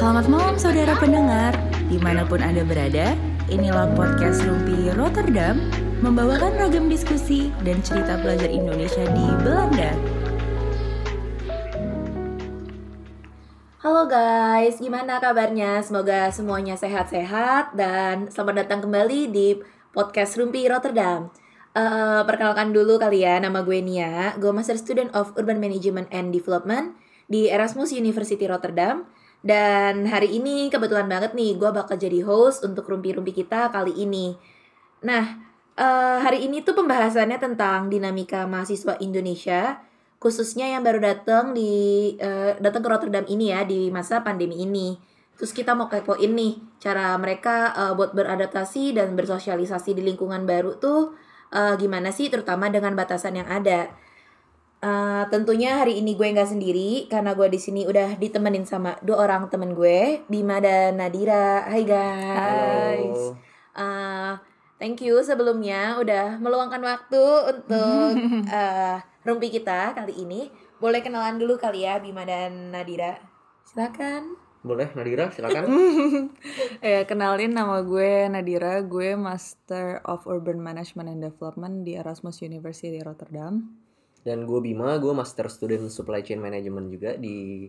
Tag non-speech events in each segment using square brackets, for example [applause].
Selamat malam saudara pendengar, di mana pun Anda berada, inilah podcast Rumpi Rotterdam, membawakan ragam diskusi dan cerita pelajar Indonesia di Belanda. Halo guys, gimana kabarnya? Semoga semuanya sehat-sehat dan selamat datang kembali di podcast Rumpi Rotterdam. Uh, perkenalkan dulu kali ya, nama gue Nia, gue Master Student of Urban Management and Development di Erasmus University Rotterdam. Dan hari ini kebetulan banget nih gue bakal jadi host untuk rumpi-rumpi kita kali ini. Nah, uh, hari ini tuh pembahasannya tentang dinamika mahasiswa Indonesia, khususnya yang baru datang di uh, datang ke Rotterdam ini ya di masa pandemi ini. Terus kita mau kepoin nih cara mereka uh, buat beradaptasi dan bersosialisasi di lingkungan baru tuh uh, gimana sih, terutama dengan batasan yang ada. Uh, tentunya hari ini gue nggak sendiri karena gue di sini udah ditemenin sama dua orang temen gue, Bima dan Nadira. Hai guys. Uh, thank you sebelumnya udah meluangkan waktu untuk uh, [laughs] rumpi kita kali ini. Boleh kenalan dulu kali ya Bima dan Nadira. Silakan. Boleh Nadira silakan. ya [laughs] kenalin nama gue Nadira, gue Master of Urban Management and Development di Erasmus University Rotterdam. Dan gue Bima, gue Master Student Supply Chain Management juga di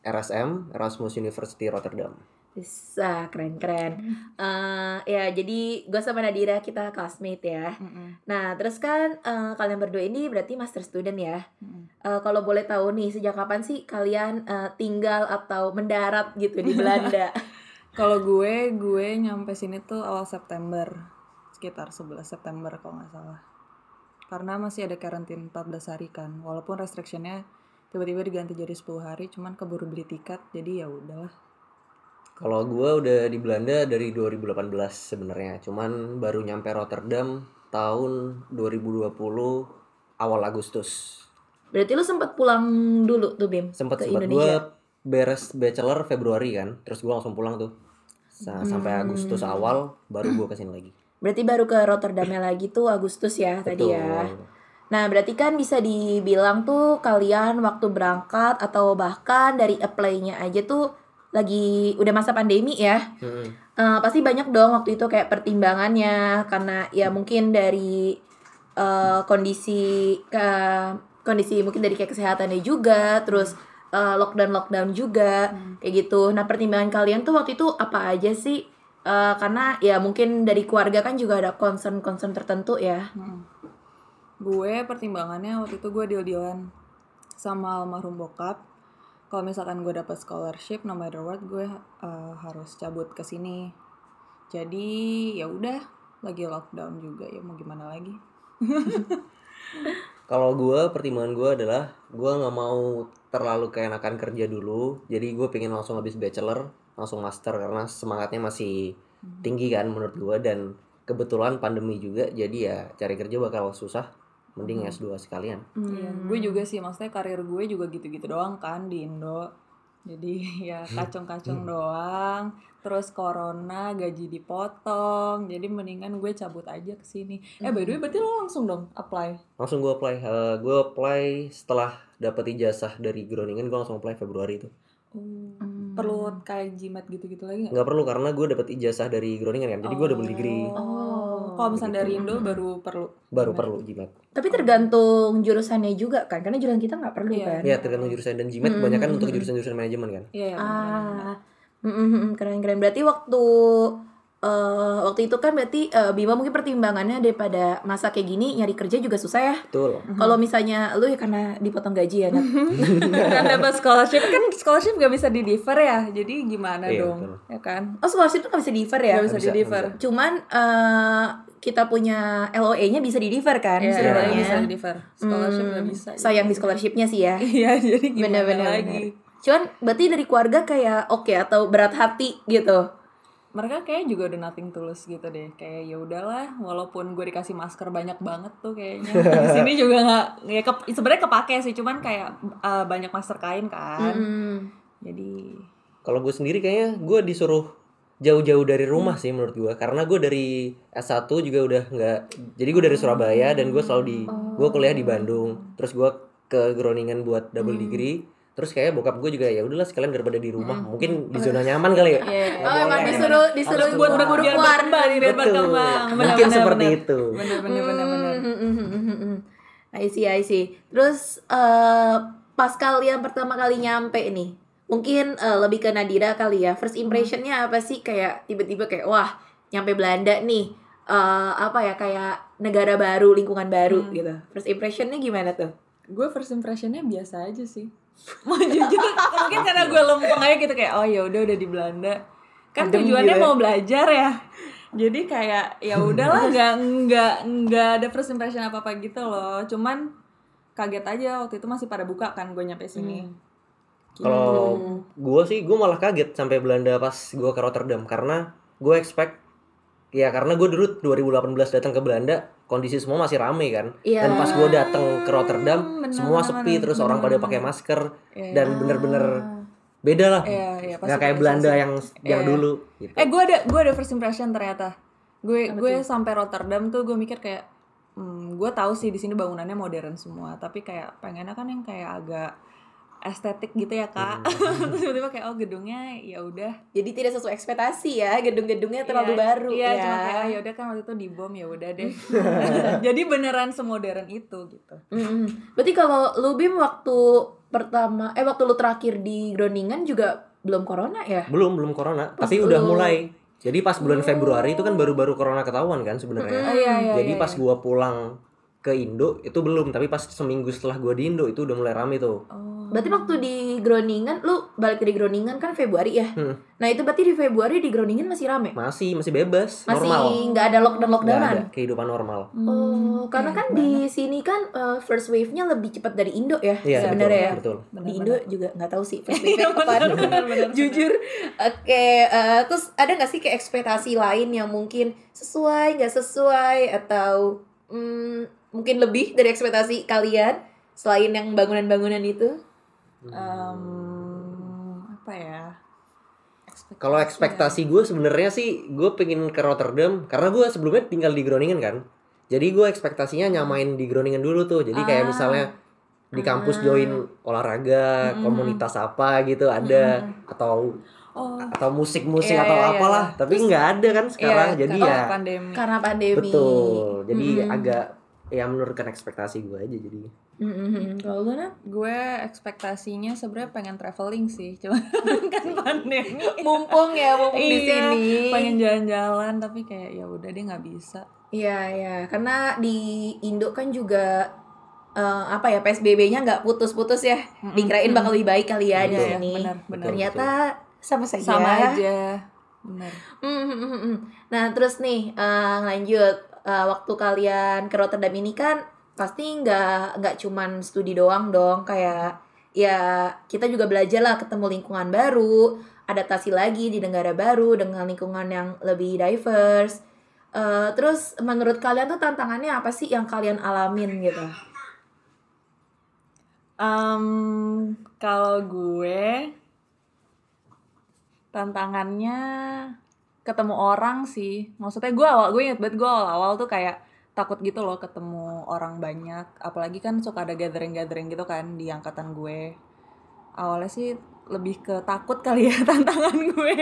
RSM, Erasmus University Rotterdam. Bisa, keren-keren. Uh, ya, jadi gue sama Nadira kita classmate ya. Mm-mm. Nah, terus kan uh, kalian berdua ini berarti master student ya. Mm-mm. Uh, kalau boleh tahu nih, sejak kapan sih kalian uh, tinggal atau mendarat gitu di Belanda? [laughs] Kalau gue, gue nyampe sini tuh awal September, sekitar 11 September kalau nggak salah. Karena masih ada karantin 14 hari kan, walaupun restrictionnya tiba-tiba diganti jadi 10 hari, cuman keburu beli tiket, jadi ya udahlah. Kalau gue udah di Belanda dari 2018 sebenarnya, cuman baru nyampe Rotterdam tahun 2020 awal Agustus. berarti lu sempat pulang dulu tuh Bim Sempet ke sempat gue Indonesia. beres bachelor Februari kan, terus gue langsung pulang tuh. Sampai Hmm. Agustus awal baru gue ke sini lagi. Berarti baru ke Rotterdamnya lagi tuh Agustus ya tadi ya. Nah, berarti kan bisa dibilang tuh kalian waktu berangkat atau bahkan dari apply-nya aja tuh lagi udah masa pandemi ya. Mm-mm. Eh, pasti banyak dong waktu itu kayak pertimbangannya karena ya mungkin dari eh, kondisi ke kondisi mungkin dari kayak kesehatannya juga, terus lockdown lockdown juga kayak gitu. Nah, pertimbangan kalian tuh waktu itu apa aja sih? Eh, karena ya mungkin dari keluarga kan juga ada concern-concern tertentu ya. Mm. Gue pertimbangannya waktu itu gue deal-dealan sama almarhum bokap. Kalau misalkan gue dapat scholarship, no matter what, gue uh, harus cabut ke sini. Jadi ya udah, lagi lockdown juga ya mau gimana lagi. [laughs] Kalau gue pertimbangan gue adalah gue nggak mau terlalu keenakan kerja dulu, jadi gue pengen langsung habis bachelor, langsung master karena semangatnya masih tinggi kan menurut gue dan kebetulan pandemi juga, jadi ya cari kerja bakal susah, mending S2 sekalian. Iya, gue juga sih maksudnya karir gue juga gitu-gitu doang kan di Indo. Jadi [laughs] ya kacung-kacung doang. Terus corona gaji dipotong. Jadi mendingan gue cabut aja ke sini. Eh by the way berarti lo langsung dong apply. Langsung gue apply, Eh, gue apply setelah dapat ijazah dari Groningen, gue langsung apply Februari itu. Hmm. Perlu kayak jimat gitu-gitu lagi nggak? Nggak perlu karena gue dapat ijazah dari Groningen kan, jadi gue double degree, Oh. Kalau misalnya dari Indo baru perlu. baru jimat. perlu jimat. Tapi tergantung jurusannya juga kan, karena jurusan kita nggak perlu Iya. kan. Ya tergantung jurusan dan jimat Hmm. kebanyakan untuk jurusan-jurusan manajemen kan. Iya. iya, Ah, keren-keren. Berarti waktu eh, waktu itu kan berarti eh, Bima mungkin pertimbangannya daripada masa kayak gini nyari kerja juga susah ya. Betul. Kalau misalnya lu ya karena dipotong gaji ya, Nat. Karena dapat scholarship kan scholarship gak bisa di defer ya. Jadi gimana Iya, dong? betul. Ya kan? Oh scholarship tuh nggak bisa di defer ya? Gak bisa, bisa, di defer. Cuman eh, kita punya LOE-nya bisa di defer kan Iya, sebenarnya. bisa di defer. Scholarship Hmm, nggak bisa. Sayang di scholarshipnya sih ya. [laughs] Iya, jadi gimana Bener-bener. lagi? Cuman berarti dari keluarga kayak oke atau berat hati gitu. Mereka kayak juga udah nothing tulus gitu deh. Kayak ya udahlah walaupun gue dikasih masker banyak banget tuh kayaknya. [laughs] Di sini juga nggak ya ke, sebenarnya kepake sih cuman kayak uh, banyak masker kain kan. Mm. jadi Kalau gue sendiri kayaknya gue disuruh jauh-jauh dari rumah sih menurut gue karena gue dari S1 juga udah nggak jadi gue dari Surabaya dan gue selalu di gue kuliah di Bandung. Terus gue ke Groningen buat double degree terus kayak bokap gue juga ya udahlah sekalian daripada di rumah mungkin di zona nyaman kali ya Iya. Oh, emang Boleh. disuruh disuruh Harus buat keluar. buru biar keluar. berkembang nih, biar berkembang. Mungkin benar, seperti benar. itu Bener bener bener bener. Hmm, I see, I see. Terus eh, pas kalian pertama kali nyampe nih, mungkin eh, lebih ke Nadira kali ya. First impressionnya apa sih? Kayak tiba-tiba kayak wah nyampe Belanda nih. Eh, apa ya kayak negara baru, lingkungan baru Hmm. gitu. First impressionnya gimana tuh? Gue first impressionnya biasa aja sih. [laughs] Mau jujur, mungkin karena gue lempeng aja gitu kayak oh ya udah udah di Belanda. Kan Adem tujuannya gitu ya. mau belajar ya. Jadi kayak ya udahlah [laughs] nggak nggak nggak ada first impression apa apa gitu loh. Cuman kaget aja waktu itu masih pada buka kan gue nyampe sini. kalau gue sih gue malah kaget sampai Belanda pas gue ke Rotterdam karena gue expect ya karena gue dulu 2018 datang ke Belanda kondisi semua masih rame kan Iya. dan pas gue datang ke Rotterdam benar, semua benar, sepi benar, terus benar, orang pada pakai masker Iya. dan bener-bener beda lah Iya, iya, pasti nggak kayak Belanda sih. yang yang Iya. dulu gitu. Eh gue ada gue ada first impression ternyata. Gue gue sampai Rotterdam tuh gue mikir kayak hmm, gue tahu sih di sini bangunannya modern semua, tapi kayak pengennya kan yang kayak agak estetik gitu ya kak. Terus [laughs] tiba-tiba kayak oh gedungnya ya udah. Jadi tidak sesuai ekspektasi ya, gedung-gedungnya terlalu Iya, baru Iya, ya. cuma kayak ah, ya udah kan waktu itu dibom ya udah deh. [laughs] [laughs] Jadi beneran semodern itu gitu. Mm-mm. Berarti kalau lu Bim waktu pertama eh waktu lu terakhir di Groningen juga belum corona ya? belum belum corona Pas tapi udah lu- mulai jadi pas bulan Februari itu kan baru-baru corona ketahuan kan sebenarnya Oh, iya, iya, jadi iya, pas gua pulang ke Indo itu belum tapi pas seminggu setelah gua di Indo itu udah mulai rame tuh Oh. Berarti waktu di Groningen lu balik dari Groningen kan Februari ya? Hmm. Nah, itu berarti di Februari di Groningen masih rame. masih masih bebas Masih normal nggak ada lockdown lockdownan. ada kehidupan normal Oh, karena kan di sini kan uh, first wave-nya lebih cepat dari Indo ya Iya, sebenarnya ya. betul, betul. Di Indo juga nggak tahu sih [laughs] first wave-nya kapan. benar, benar, benar. Jujur. Oke, eh, terus ada nggak sih kayak ekspektasi lain yang mungkin sesuai nggak sesuai atau hmm, mungkin lebih dari ekspektasi kalian selain yang bangunan-bangunan itu? Em, apa ya? Kalau ekspektasi gue sebenarnya sih gue pengen ke Rotterdam karena gue sebelumnya tinggal di Groningen kan. Jadi gue ekspektasinya nyamain di Groningen dulu tuh. Jadi kayak Ah. misalnya di kampus join olahraga, komunitas apa gitu ada atau Oh, atau musik-musik Iya, atau iya, iya, apalah. Tapi nggak ada kan sekarang. iya, Jadi karena ya pandemi. Karena pandemi. betul. Jadi Mm-mm. agak ya menurunkan ekspektasi gue aja jadi. Mm-mm. Kalau lu Nat? gue ekspektasinya sebenarnya pengen traveling sih cuma [laughs] kan pandemi mumpung ya mumpung di Iya, sini. pengen jalan-jalan tapi kayak ya udah deh nggak bisa Iya iya, karena di Indo kan juga eh, apa ya PSBB-nya nggak putus-putus ya. Dikirain bakal lebih baik kali ya di Iya, iya, sini. benar, benar. Ternyata sama saja. sama aja. Bener Mm, mm, mm, mm. Nah terus nih eh, lanjut. Eh, waktu kalian ke Rotterdam ini kan pasti nggak nggak cuman studi doang dong. Kayak ya kita juga belajar lah ketemu lingkungan baru adaptasi lagi di negara baru dengan lingkungan yang lebih diverse. Eh, terus menurut kalian tuh tantangannya apa sih yang kalian alamin gitu? Em, kalau gue tantangannya ketemu orang sih. Maksudnya gue awal gue inget banget gue awal awal tuh kayak takut gitu loh ketemu orang banyak. Apalagi kan suka ada gathering gathering gitu kan di angkatan gue. Awalnya sih lebih ke takut kali ya [laughs] tantangan gue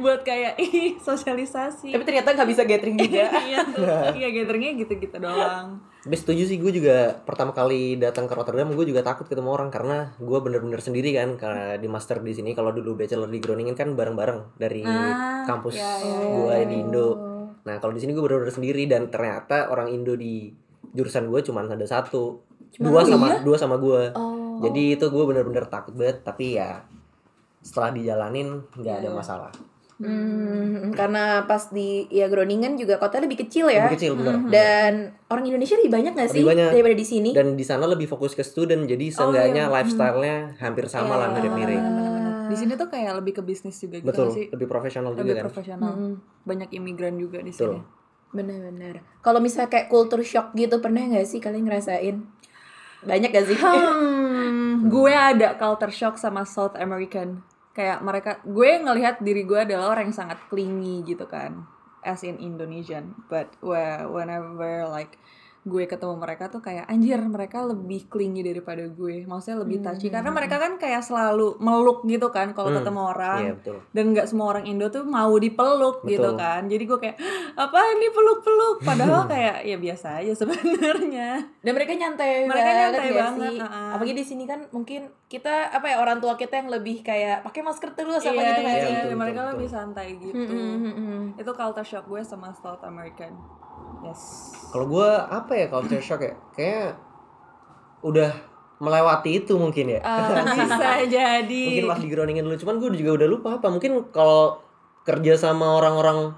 buat kayak ih sosialisasi tapi ternyata nggak bisa gathering [laughs] juga iya tuh iya gatheringnya gitu-gitu doang Tapi setuju sih gue juga pertama kali datang ke Rotterdam gue juga takut ketemu orang karena gue bener-bener sendiri kan karena di master di sini kalau dulu bachelor di Groningen kan bareng-bareng dari Ah, kampus iya, iya, gue iya. di Indo. Nah kalau di sini gue bener-bener sendiri dan ternyata orang Indo di jurusan gue cuma ada satu, dua oh sama iya? dua sama gue. oh Jadi itu gue bener-bener takut banget tapi ya setelah dijalanin nggak ada Iya. masalah. Hmm, karena pas di ya Groningen juga kotanya lebih kecil ya Lebih kecil bener. dan orang Indonesia lebih banyak gak sih Lebih banyak. daripada di sini Dan di sana lebih fokus ke student jadi seenggaknya lifestyle-nya hampir sama lah Iya, mirip-mirip. Di sini tuh kayak lebih ke bisnis juga gitu Betul, sih lebih profesional lebih juga kan. profesional Mm-mm. banyak imigran juga di Betul. sini Bener-bener. Kalau misalnya kayak culture shock gitu pernah nggak sih kalian ngerasain? Banyak gak sih? Hmm, [laughs] gue ada culture shock sama South American. Kayak mereka, gue ngelihat diri gue adalah orang yang sangat clingy gitu kan, as in Indonesian. But whe- whenever like gue ketemu mereka tuh kayak anjir mereka lebih clingy daripada gue maksudnya lebih touchy karena mereka kan kayak selalu meluk gitu kan kalau Hmm. ketemu orang Iya betul. dan nggak semua orang Indo tuh mau dipeluk gitu Betul. kan jadi gue kayak apa ini peluk-peluk padahal [laughs] kayak ya biasa aja sebenarnya Dan mereka nyantai Mereka nyantai ya banget, sih. uh-uh. Apalagi di sini kan mungkin kita apa ya orang tua kita yang lebih kayak pakai masker terus apa iya, gitu kan iya, sih. betul, betul, mereka betul. lebih santai gitu Mm, itu culture shock gue sama South American yes Kalau gue apa ya culture shock ya? Kayak udah melewati itu mungkin ya. Ah, [laughs] bisa jadi mungkin pas digroundingin dulu. Cuman gue juga udah lupa apa. Mungkin kalau kerja sama orang-orang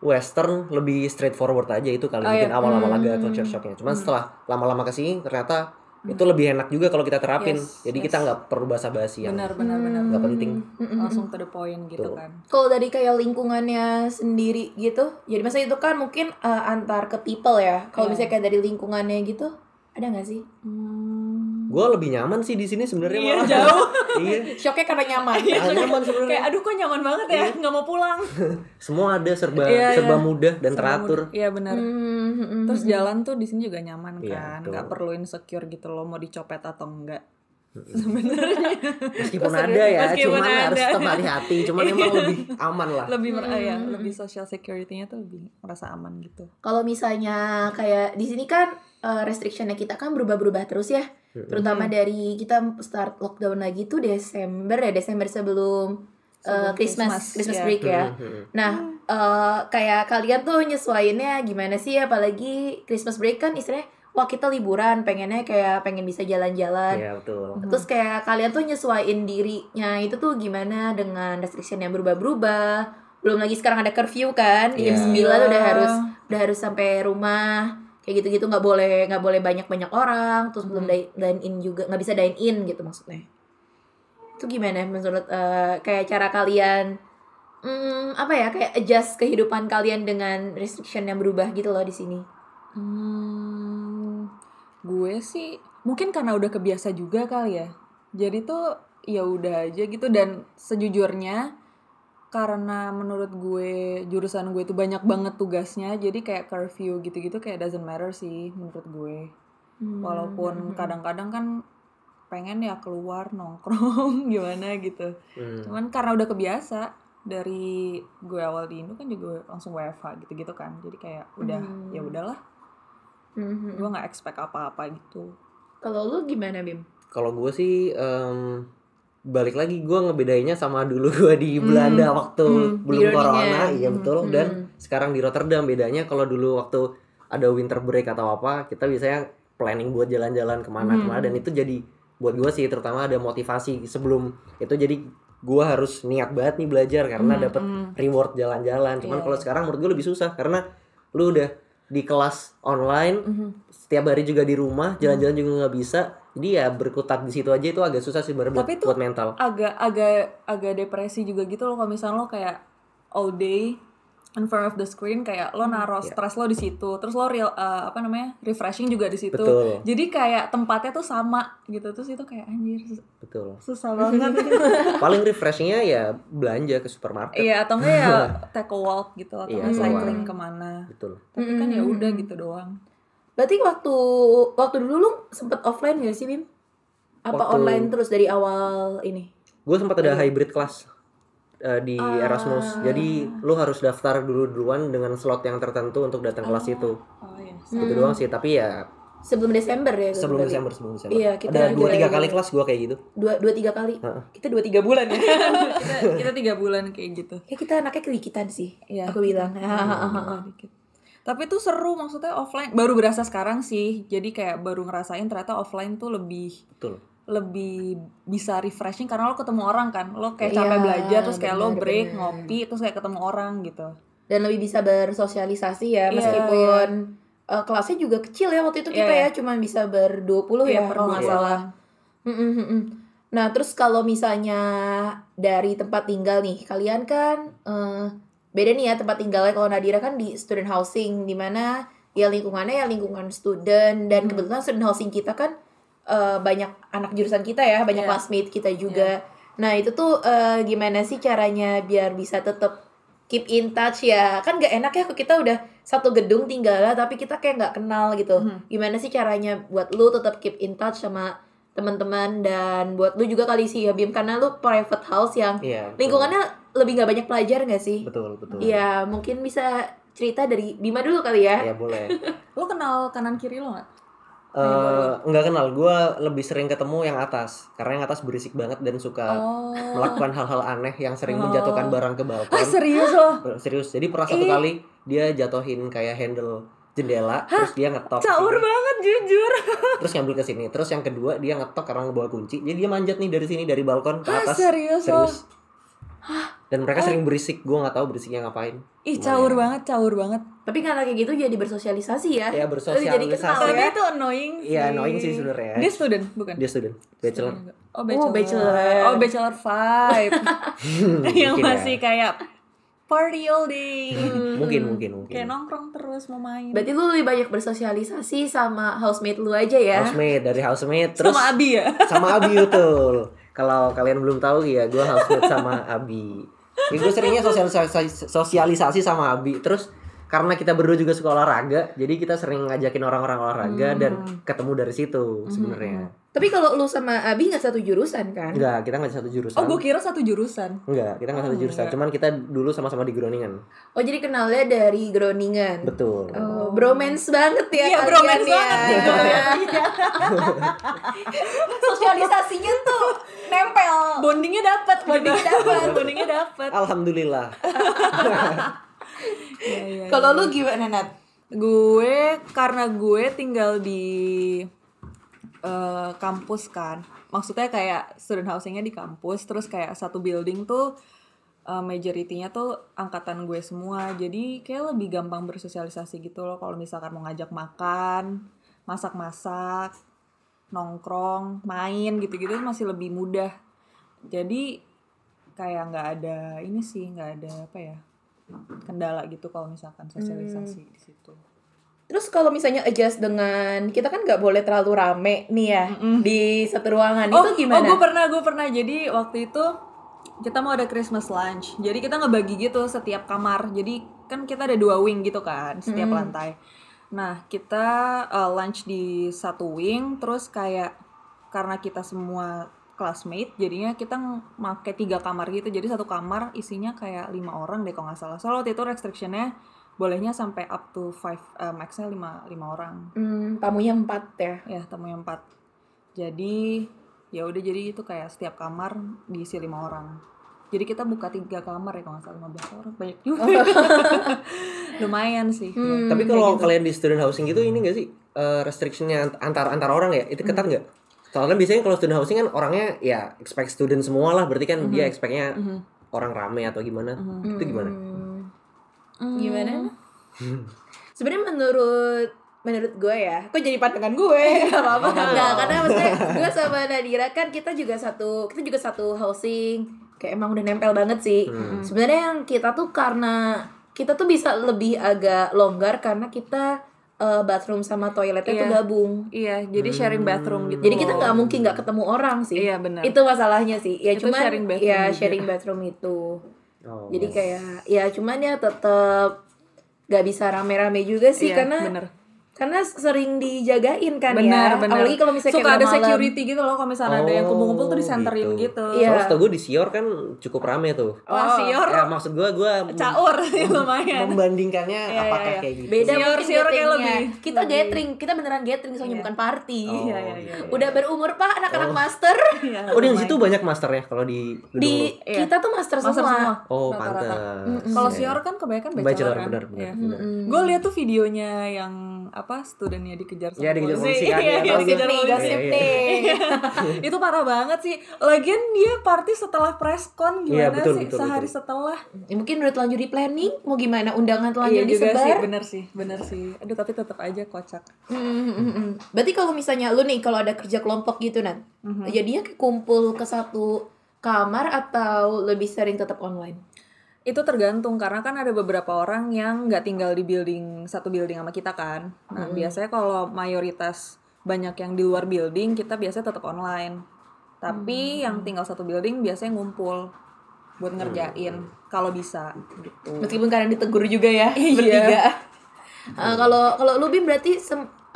Western lebih straightforward aja itu kali Oh, mungkin iya. awal-awal Hmm. agak culture shocknya. Cuman setelah lama-lama ke sini ternyata itu lebih enak juga kalau kita terapin. Yes, Jadi yes. kita nggak perlu basa-basi yang benar benar benar nggak penting. langsung to the point gitu Betul. kan Kalau dari kayak lingkungannya sendiri gitu, jadi masa itu kan mungkin eh, antar ke people ya. Kalau Iya. misalnya kayak dari lingkungannya gitu, ada nggak sih? hmm. Gue lebih nyaman sih di sini sebenarnya Iya, malah. jauh. [laughs] iya. Shocknya karena nyaman. Ah, nyaman sebenarnya. kayak aduh kok nyaman banget ya nggak mau pulang [laughs] Semua ada serba Iya, serba iya. mudah dan Sama teratur. muda. iya benar Hmm, hmm, hmm. terus jalan tuh di sini juga nyaman Iya, kan nggak perlu insecure gitu loh mau dicopet atau enggak Meskipun Kok ada ya, Meskipun cuman harus ada. tetap hati-hati. Cuman emang lebih aman lah. lebih mer- Hmm. ya lebih social security-nya tuh lebih merasa aman gitu Kalau misalnya kayak di sini kan eh, restrictionnya kita kan berubah-berubah terus ya. Terutama dari kita start lockdown lagi tuh Desember ya, Desember sebelum Sebelum Christmas Christmas, Christmas ya. break ya. Nah, eh, kayak kalian tuh nyesuainnya gimana sih? Apalagi Christmas break kan istilahnya, wah kita liburan, pengennya kayak pengen bisa jalan-jalan. Iya betul. Terus kayak kalian tuh nyesuaiin dirinya itu tuh gimana dengan restriction yang berubah-berubah. Belum lagi sekarang ada curfew kan, jam Iya. 9 udah harus udah harus sampai rumah. Kayak gitu-gitu nggak boleh nggak boleh banyak-banyak orang, terus belum di- dine in juga nggak bisa dine in gitu maksudnya. Itu gimana menurut eh, kayak cara kalian hmm, apa ya kayak adjust kehidupan kalian dengan restriction yang berubah gitu loh di sini. Hmm, gue sih mungkin karena udah kebiasa juga kali ya. Jadi tuh ya udah aja gitu dan sejujurnya karena menurut gue jurusan gue itu banyak banget tugasnya jadi kayak curfew gitu-gitu kayak doesn't matter sih menurut gue. Hmm. Walaupun kadang-kadang kan pengen ya keluar nongkrong [laughs] gimana gitu. Hmm. Cuman karena udah kebiasa dari gue awal di Indo kan juga langsung WFH gitu-gitu kan. Jadi kayak udah Hmm. ya udahlah Mhm. gue nggak expect apa-apa gitu Kalau lu gimana Bim? Kalau gue sih em, balik lagi gue ngebedainnya sama dulu gue di Belanda waktu Hmm, belum di corona, iya betul. Hmm. Dan sekarang di Rotterdam bedanya kalau dulu waktu ada winter break atau apa kita biasanya planning buat jalan-jalan ke mana Hmm. dan itu jadi buat gue sih terutama ada motivasi sebelum itu jadi gue harus niat banget nih belajar karena Hmm, dapat hmm. reward jalan-jalan. Cuman Iya. kalau sekarang menurut gue lebih susah karena lu udah di kelas online Mhm. setiap hari juga di rumah jalan-jalan juga nggak bisa jadi ya berkutat di situ aja itu agak susah sih sebenarnya buat, Tapi itu- buat mental agak agak agak depresi juga gitu loh kalau misalnya lo kayak all day in front of the screen kayak lo naruh Iya. stres lo di situ terus lo real uh, apa namanya refreshing juga di situ Betul. jadi kayak tempatnya tuh sama gitu terus itu kayak anjir sus- betul susah banget [laughs] paling refreshingnya ya belanja ke supermarket iya atau enggak ya [laughs] take a walk gitu atau Iya, enggak keluar. cycling ke mana betul tapi kan ya Mm. udah gitu doang Berarti waktu waktu dulu lu sempet offline gak sih Bim? Apa Waktu- online terus dari awal ini? gue sempat ada hybrid kelas eh, di Ah. Erasmus jadi lu harus daftar dulu duluan dengan slot yang tertentu untuk datang kelas itu oh iya itu doang sih tapi ya Sebelum Desember ya? sebelum berarti? Desember sebelum Desember Iya, kita ada dua tiga kali kelas gue kayak gitu Dua, dua tiga kali. Heeh. Kita dua tiga bulan ya. [laughs] kita kita tiga bulan kayak gitu ya kita anaknya kelikitan sih. Iya. Aku bilang. [laughs] dikit. Tapi itu seru maksudnya offline baru berasa sekarang sih. Jadi kayak baru ngerasain ternyata offline tuh lebih betul lebih bisa refreshing karena lo ketemu orang kan. Lo kayak Iya, capek belajar terus kayak lo benar, break, benar. ngopi terus kayak ketemu orang gitu. Dan lebih bisa bersosialisasi ya Iya, meskipun eh, kelasnya juga kecil ya waktu itu kita Iya, ya cuma bisa ber 20 ya Iya, per kalau nggak dua salah. Mm, mm, mm. Nah, terus kalau misalnya dari tempat tinggal nih, kalian kan eh, beda nih ya tempat tinggalnya. Kalau Nadira kan di student housing, di mana ya lingkungannya ya lingkungan student dan Hmm. kebetulan student housing kita kan eh, banyak anak jurusan kita ya, banyak Iya. classmate kita juga. Nah, itu tuh eh, gimana sih caranya biar bisa tetap keep in touch ya? Kan gak enak ya kita udah satu gedung tinggalnya tapi kita kayak nggak kenal gitu. Mhm. Gimana sih caranya buat lu tetap keep in touch sama teman-teman dan buat lu juga kali sih ya Bim karena lu private house yang betul. lingkungannya lebih nggak banyak pelajar nggak sih? betul betul. Iya, mungkin bisa cerita dari Bima dulu kali ya. Iya boleh. [laughs] Lo kenal kanan kiri lo nggak? Eh nggak kenal, gue lebih sering ketemu yang atas karena yang atas berisik banget dan suka Oh. melakukan hal-hal aneh yang sering Oh. menjatuhkan barang ke balkon. Ah [laughs] serius lo? Serius. Jadi pernah satu Ih. kali dia jatuhin kayak handle jendela, terus dia ngetok. Caur sini. banget jujur. [laughs] Terus ngambil ke sini. Terus yang kedua dia ngetok karena ngebawa kunci. Jadi dia manjat nih dari sini dari balkon ke atas. serius lo? Serius. Dan mereka sering berisik, gue nggak tahu berisiknya ngapain. Ih caur banget, caur banget. Tapi karena kayak gitu jadi bersosialisasi ya. Ya, bersosialisasi. Jadi kenal Tapi ya. itu annoying sih. Iya, annoying sih sebenarnya. Dia student bukan? Dia student, bachelor. Oh bachelor. Oh, bachelor. Oh bachelor five. [laughs] [laughs] yang ya. masih kayak party all [laughs] day. Mungkin, mungkin, mungkin. Kayak nongkrong terus mau main. Berarti lu lebih banyak bersosialisasi sama housemate lu aja ya. Housemate dari housemate terus Sama Abi ya. [laughs] sama Abi betul. Kalau kalian belum tahu ya, gue housemate sama Abi. Ya, gue seringnya sosialisasi, sosialisasi sama Abi. Terus karena kita berdua juga suka olahraga, jadi kita sering ngajakin orang-orang olahraga Hmm. dan ketemu dari situ sebenarnya. Tapi kalau lu sama Abi nggak satu jurusan kan? Enggak, kita nggak satu jurusan. Oh gue kira satu jurusan. Enggak, kita nggak satu Oh, jurusan. enggak. Cuman kita dulu sama-sama di Groningen. Oh jadi kenalnya dari Groningen. Betul. Oh, bromance banget ya Iya bromance ya. banget [laughs] ya. Sosialisasinya tuh nempel. Bondingnya dapat, bondingnya dapat, bondingnya dapat. Alhamdulillah. [laughs] Iya, iya, Kalau lu gimana Nat? gue karena gue tinggal di eh, kampus kan. Maksudnya kayak student housingnya di kampus terus kayak satu building tuh eh, majority-nya tuh angkatan gue semua. Jadi kayak lebih gampang bersosialisasi gitu loh kalau misalkan mau ngajak makan masak-masak nongkrong main gitu-gitu masih lebih mudah. Jadi kayak nggak ada ini sih nggak ada apa ya kendala gitu kalau misalkan sosialisasi di situ Terus kalau misalnya adjust dengan kita kan nggak boleh terlalu rame nih ya di satu ruangan oh, itu gimana? Oh, gue pernah, gue pernah. Jadi waktu itu kita mau ada Christmas lunch. Jadi kita ngebagi gitu setiap kamar. Jadi kan kita ada dua wing gitu kan, setiap lantai. Nah, kita uh, lunch di satu wing, terus kayak karena kita semua classmate, jadinya kita pakai tiga kamar gitu. Jadi satu kamar isinya kayak lima orang deh kalau nggak salah. Soalnya waktu itu restrictionnya bolehnya sampai up to five, uh, maxnya lima lima orang Hmm, tamunya empat ya. ya tamu yang empat jadi ya udah jadi itu kayak setiap kamar diisi lima orang jadi kita buka tiga kamar ya kalau nggak salah 15 orang banyak juga [laughs] lumayan sih Hmm, Tapi kalau gitu. kalian di student housing gitu ini gak sih eh, restrictionnya ant- antar antar orang ya itu ketat nggak? Soalnya biasanya kalau student housing kan orangnya ya expect student semua lah, berarti kan dia expectnya orang rame atau gimana? Itu gimana? Hmm, Gimana? Sebenarnya menurut menurut gue ya, kok jadi pandangan gue? [laughs] Gak apa-apa. Nggak, karena maksudnya [laughs] gue sama Nadira kan kita juga satu kita juga satu housing kayak emang udah nempel banget sih. Sebenarnya yang kita tuh karena kita tuh bisa lebih agak longgar karena kita eh, bathroom sama toiletnya tuh Iya. gabung. iya jadi sharing bathroom gitu Jadi kita nggak mungkin nggak ketemu orang sih. Iya, benar. Itu masalahnya sih. Ya Itu cuman sharing bathroom ya juga. sharing bathroom itu. Oh. Jadi kayak ya cuman ya tetap gak bisa rame-rame juga sih Iya, karena bener. Karena sering dijagain kan benar ya. benar Apalagi kalau misalnya suka ada malam. security gitu loh kalau misalnya ada yang Oh, kumpul-kumpul tuh disenterin gitu. gitu, Iya. Soalnya setahu gue di Sior kan cukup rame tuh. wah sior Ya maksud gue gue caur [laughs] lumayan membandingkannya Iya, apakah iya, kayak gitu. Beda Sior- sior kayak lebih- Kita gathering, kita beneran gathering soalnya bukan party. Oh, Iya, iya, iya. Udah berumur Pak anak-anak Oh. master. [laughs] Iya, Oh di situ banyak masternya kalau di gedung Di? Iya. kita tuh master, Master semua. semua. Oh pantas. Kalau Iya. sior kan kebanyakan Bachelor, bachelor, benar, benar, Iya. benar. Gue lihat tuh videonya yang apa studentnya dikejar sama Ya, dikejar polisi kan, Iya, ya, iya, gue. nih, Iya, [laughs] itu parah banget sih. Lagian dia party setelah preskon Iya, gimana betul, sih? betul, Sehari betul. setelah. Ya, mungkin udah telanjur di planning, mau gimana undangan Iya telanjur juga disebar. sih, bener sih, bener sih. Aduh tapi tetap aja kocak. Hmm, hmm, hmm, hmm. Berarti kalau misalnya lu nih kalau ada kerja kelompok gitu Nat, Mhm. jadinya kayak kumpul ke satu kamar atau lebih sering tetap online? Itu tergantung karena kan ada beberapa orang yang nggak tinggal di building satu building sama kita kan. Nah biasanya kalau mayoritas banyak yang di luar building kita biasanya tetap online. Tapi yang tinggal satu building biasanya ngumpul buat ngerjain kalau bisa gitu. Meskipun kadang ditegur juga ya Iya. bertiga. [laughs] Eh, Kalau kalau lu Bim berarti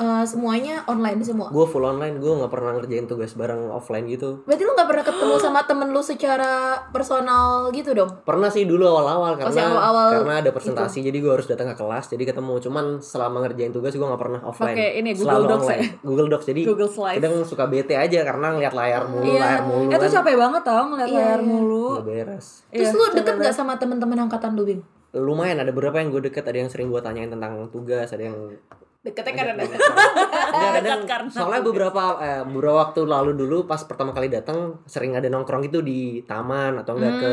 eh, semuanya online semua. gue full online gue nggak pernah ngerjain tugas bareng offline gitu Berarti lu nggak pernah ketemu [gasps] sama temen lu secara personal gitu dong? pernah sih dulu awal-awal Pas karena yang awal-awal karena ada presentasi jadi gue harus datang ke kelas jadi ketemu cuman selama ngerjain tugas gue nggak pernah offline Pakai ini, Google selalu Docs online ya? Google Docs jadi Google Slides. kadang suka bete aja karena ngeliat layar mulu Iya. layar mulu itu kan capek banget tau ngeliat Iya, layar iya. mulu nggak beres Terus Iya, lu deket banget. gak sama temen-temen angkatan lu Bim? lumayan ada beberapa yang gue deket ada yang sering gue tanyain tentang tugas ada yang Deketnya karena [laughs] Enggak, kadang karena soalnya beberapa eh, beberapa waktu lalu dulu pas pertama kali datang sering ada nongkrong gitu di taman atau enggak ke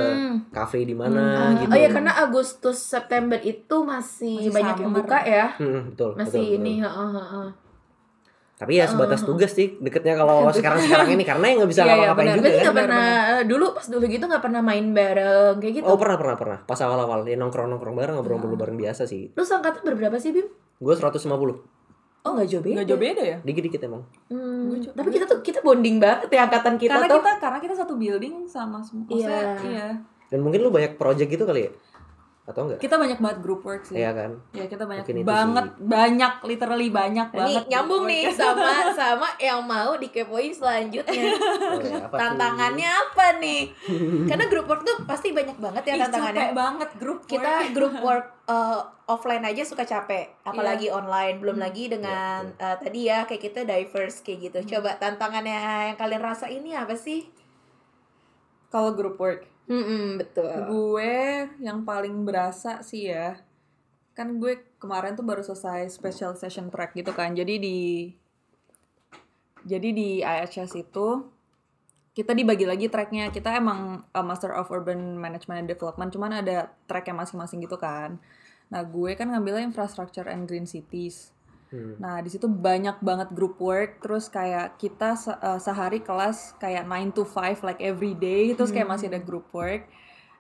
kafe di mana gitu. Oh ya karena Agustus September itu masih, Masih banyak yang buka ya. Hmm, betul. Masih betul, betul. ini, heeh, heeh. Tapi ya sebatas tugas sih deketnya kalau [laughs] sekarang-sekarang ini karena yang nggak bisa Iya, iya, ngapa-ngapain benar. juga Berarti kan. nggak pernah eh, dulu pas dulu gitu nggak pernah main bareng kayak gitu. Oh pernah pernah pernah. Pas awal-awal ya nongkrong-nongkrong bareng ngobrol-ngobrol bareng biasa sih. Lu seangkatan berberapa sih Bim? Gue 150. Oh nggak jauh beda. nggak jauh beda ya Dikit-dikit emang. Hmm, tapi kita tuh kita bonding banget ya angkatan kita karena tuh. kita karena kita satu building sama semua Iya. iya Dan mungkin lu banyak project gitu kali ya? Atau enggak? kita banyak banget group work sih Iya kan? ya kita banyak banget banyak literally banyak Ini banget nyambung group nih sama [laughs] sama yang mau dikepoin selanjutnya. Oh, ya, apa tuh? Tantangannya apa nih? Karena group work tuh pasti banyak banget ya Ih, tantangannya. capek banget group work kita grup [laughs] work uh, offline aja suka capek apalagi online belum lagi dengan uh, tadi ya kayak kita diverse kayak gitu coba tantangannya yang kalian rasa ini apa sih kalau group work Hmm betul. Gue yang paling berasa sih ya kan gue kemarin tuh baru selesai special session track gitu kan jadi di jadi di IHS itu kita dibagi lagi tracknya. Kita emang uh, Master of Urban Management and Development cuman ada tracknya masing-masing gitu kan. Nah gue kan ngambilnya Infrastructure and Green Cities Hmm. Nah, di situ banyak banget group work, terus kayak kita se- uh, sehari kelas kayak 9 to 5 like every day, terus kayak masih ada group work.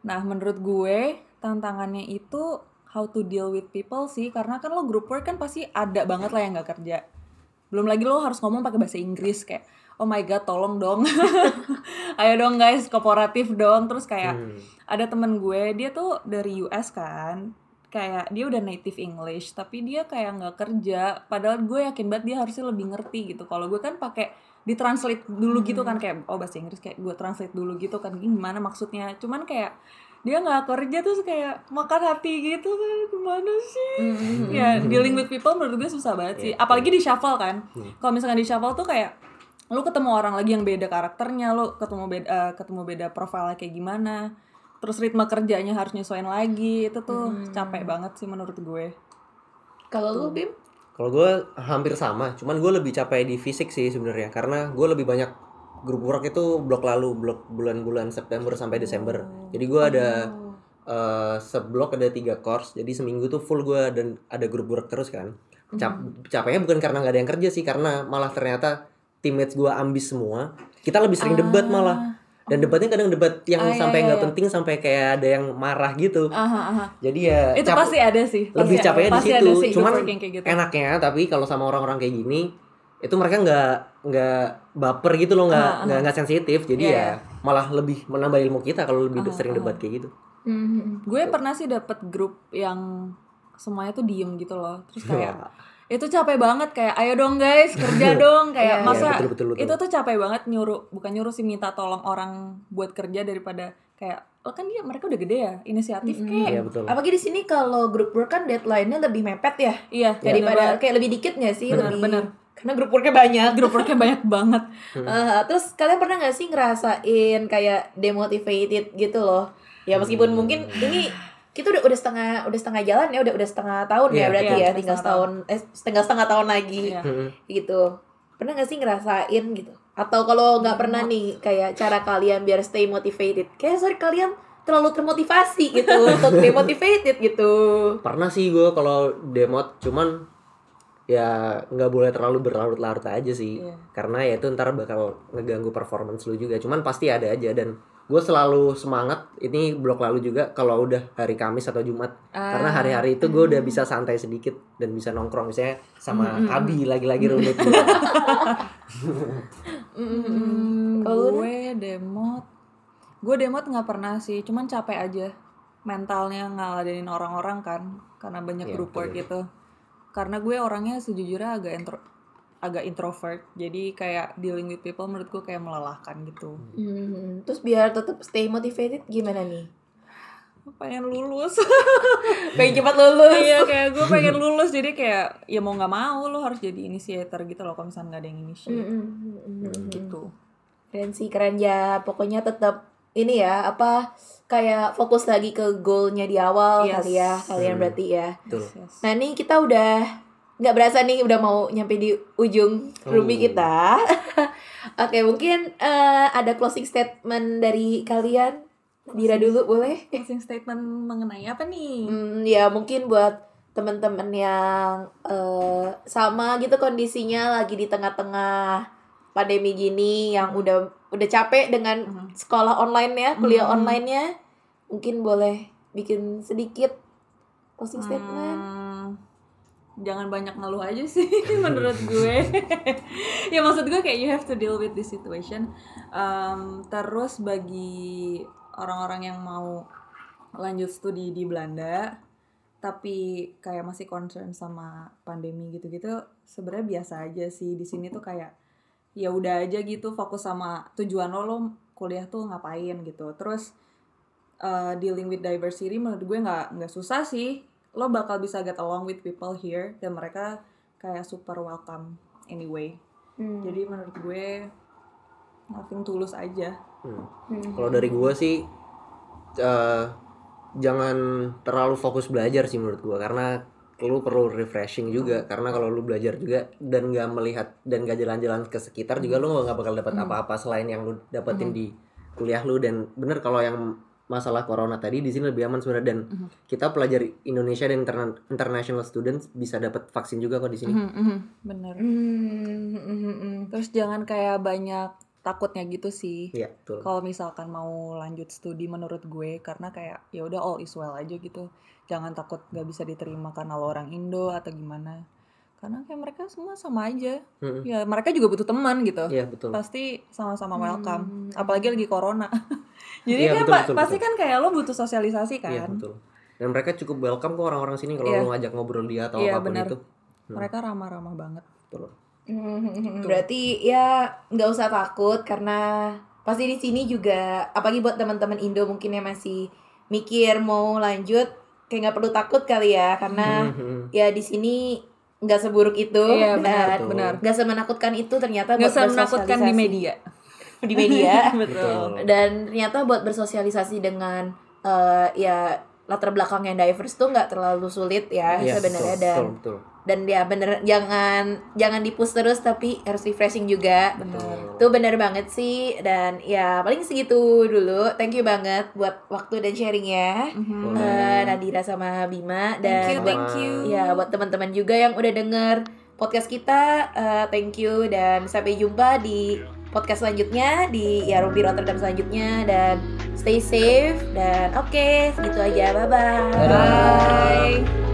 Nah, menurut gue tantangannya itu how to deal with people sih, karena kan lo group work kan pasti ada banget lah yang nggak kerja. Belum lagi lo harus ngomong pakai bahasa Inggris kayak oh my god, tolong dong. [laughs] Ayo dong guys, kooperatif dong. Terus kayak Hmm. ada temen gue dia tuh dari US kan kayak dia udah native English tapi dia kayak nggak kerja. Padahal gue yakin banget dia harusnya lebih ngerti gitu. Kalau gue kan pakai ditranslate dulu gitu kan kayak oh bahasa Inggris kayak gue translate dulu gitu kan gimana maksudnya? Cuman kayak dia nggak kerja terus kayak makan hati gitu kan gimana sih? Ya dealing with people menurut gue susah banget sih. Iya, apalagi di shuffle kan. Kalau misalkan di shuffle tuh kayak lu ketemu orang lagi yang beda karakternya lu ketemu beda eh, ketemu beda profilnya kayak gimana terus ritme kerjanya harus nyesuaiin lagi. Itu tuh capek banget sih menurut gue. Kalau lu bim? Kalau gue hampir sama, cuman gue lebih capek di fisik sih sebenarnya karena gue lebih banyak grup work itu blok lalu, blok bulan-bulan September sampai Desember. Jadi gue ada eh, seblok ada tiga course, jadi seminggu tuh full gue dan ada grup work terus kan. Cap capeknya bukan karena nggak ada yang kerja sih, karena malah ternyata teammates gue ambis semua. Kita lebih sering debat malah. Dan debatnya kadang debat yang Ah, iya, sampai iya, nggak iya. penting sampai kayak ada yang marah gitu. aha, aha. Jadi ya itu cap- pasti ada sih lebih capeknya di situ. sih Cuman gitu. enaknya tapi kalau sama orang-orang kayak gini itu mereka nggak nggak baper gitu loh nggak nggak nggak sensitif jadi Iya, ya iya. malah lebih menambah ilmu kita kalau lebih Ah, sering debat kayak gitu Hmm. gue pernah sih dapet grup yang semuanya tuh diem gitu loh terus kayak. Itu capek banget kayak ayo dong guys kerja [laughs] dong. Kayak Iya, masa iya, betul, betul, betul. itu tuh capek banget nyuruh bukan nyuruh sih minta tolong orang buat kerja daripada kayak oh kan dia mereka udah gede ya inisiatif kayak iya betul. Apalagi di sini kalau grup work kan deadline-nya lebih mepet ya? Iya daripada bener kayak lebih dikit nggak sih? Bener, lebih bener. karena grup worknya banyak. Grup worknya banyak banget. [laughs] Eh, terus kalian pernah nggak sih ngerasain kayak demotivated gitu loh? Ya meskipun mungkin ini kita udah udah setengah udah setengah jalan ya udah udah setengah tahun Iya, ya berarti iya, ya tinggal setengah setahun eh setengah setengah tahun lagi. Iya. Mm-mm. gitu. Pernah nggak sih ngerasain gitu? Atau kalau nggak pernah nih kayak cara kalian biar stay motivated. Kayak sorry kalian terlalu termotivasi gitu [laughs] untuk demotivated gitu. Pernah sih gue kalau demot cuman ya nggak boleh terlalu berlarut-larut aja sih. Iya. karena ya itu ntar bakal ngeganggu performance lu juga. Cuman pasti ada aja dan gue selalu semangat ini blok lalu juga kalau udah hari Kamis atau Jumat. Karena hari-hari itu gue udah bisa santai sedikit dan bisa nongkrong misalnya sama Abi lagi-lagi rumit Hmm, [laughs] Kalau lu, gue demot. Gue demot nggak pernah sih cuman capek aja. Mentalnya ngeladenin orang-orang kan karena banyak Iya, group work gitu. Karena gue orangnya sejujurnya agak intro agak introvert jadi kayak dealing with people menurut gue kayak melelahkan gitu Hmm, terus biar tetap stay motivated gimana nih? pengen lulus [laughs] Pengen cepat lulus. iya kayak gue pengen lulus jadi kayak ya mau nggak mau lo harus jadi initiator gitu loh kalau misalnya nggak ada yang initiate Hmm, hmm, hmm, hmm, hmm. gitu Keren sih, keren ya. Pokoknya tetap ini ya, apa kayak fokus lagi ke goalnya di awal Yes. kali ya, kalian Hmm. berarti ya. Betul. Yes. Nah ini kita udah nggak berasa nih udah mau nyampe di ujung Rumi Oh. kita. [laughs] Oke mungkin eh, ada closing statement dari kalian. Dira dulu boleh? closing statement mengenai apa nih Hmm, ya mungkin buat teman-teman yang eh, sama gitu kondisinya lagi di tengah-tengah pandemi gini yang udah udah capek dengan Mhm. sekolah online ya, kuliah Mhm. online-nya. Mungkin boleh bikin sedikit closing statement. Hmm, jangan banyak ngeluh aja sih [laughs] menurut gue. [laughs] Ya maksud gue kayak you have to deal with this situation. Um, terus bagi orang-orang yang mau lanjut studi di Belanda tapi kayak masih concern sama pandemi gitu-gitu sebenarnya biasa aja sih. Di sini tuh kayak ya udah aja gitu fokus sama tujuan lo lo kuliah tuh ngapain gitu. Terus uh, dealing with diversity menurut gue nggak nggak susah sih lo bakal bisa get along with people here dan mereka kayak super welcome anyway Hmm. jadi menurut gue nothing tulus aja Hmm. Hmm. Kalau dari gua sih eh, jangan terlalu fokus belajar sih menurut gua karena lu perlu refreshing juga karena kalau lu belajar juga dan nggak melihat dan nggak jalan-jalan ke sekitar juga lu nggak bakal dapat apa-apa selain yang lu dapetin di kuliah lu dan bener kalau yang masalah corona tadi di sini lebih aman sebenarnya dan kita pelajar Indonesia dan interna- international students bisa dapat vaksin juga kok di sini. bener Hmm, hmm, hmm, hmm. terus jangan kayak banyak takutnya gitu sih Iya, betul. kalau misalkan mau lanjut studi menurut gue karena kayak ya udah all is well aja gitu jangan takut nggak bisa diterima karena lo orang Indo atau gimana karena kayak mereka semua sama aja Mm-mm. ya mereka juga butuh teman gitu Iya, betul. pasti sama-sama welcome Hmm. apalagi lagi corona [laughs] jadi Iya, kan betul, pa- betul, pasti betul. kan kayak lo butuh sosialisasi kan Iya, betul. Dan mereka cukup welcome kok orang-orang sini kalau Iya. lu ngajak ngobrol dia atau Iya, apa pun benar. itu. mereka ramah-ramah banget Betul. Hmm, Berarti ya nggak usah takut karena pasti di sini juga apalagi buat teman-teman Indo mungkin yang masih mikir mau lanjut kayak nggak perlu takut kali ya karena Mhm. ya di sini nggak seburuk itu Iya, [laughs] dan benar, Betul. benar. nggak semenakutkan itu ternyata nggak buat usah menakutkan di media di media [laughs] Betul. dan ternyata buat bersosialisasi dengan eh, ya latar belakang yang diverse tuh nggak terlalu sulit ya Iya, sebenarnya betul, dan betul, betul. dan ya bener jangan jangan dipus terus tapi harus refreshing juga Betul. itu bener banget sih dan ya paling segitu dulu thank you banget buat waktu dan sharingnya Mhm. Boleh. Eh, Nadira sama Bima thank dan you Sama. thank you ya buat teman-teman juga yang udah denger podcast kita eh, thank you dan sampai jumpa di podcast selanjutnya di ya Rumpi Rotterdam selanjutnya. Dan stay safe dan oke segitu aja. Bye bye Dadah. bye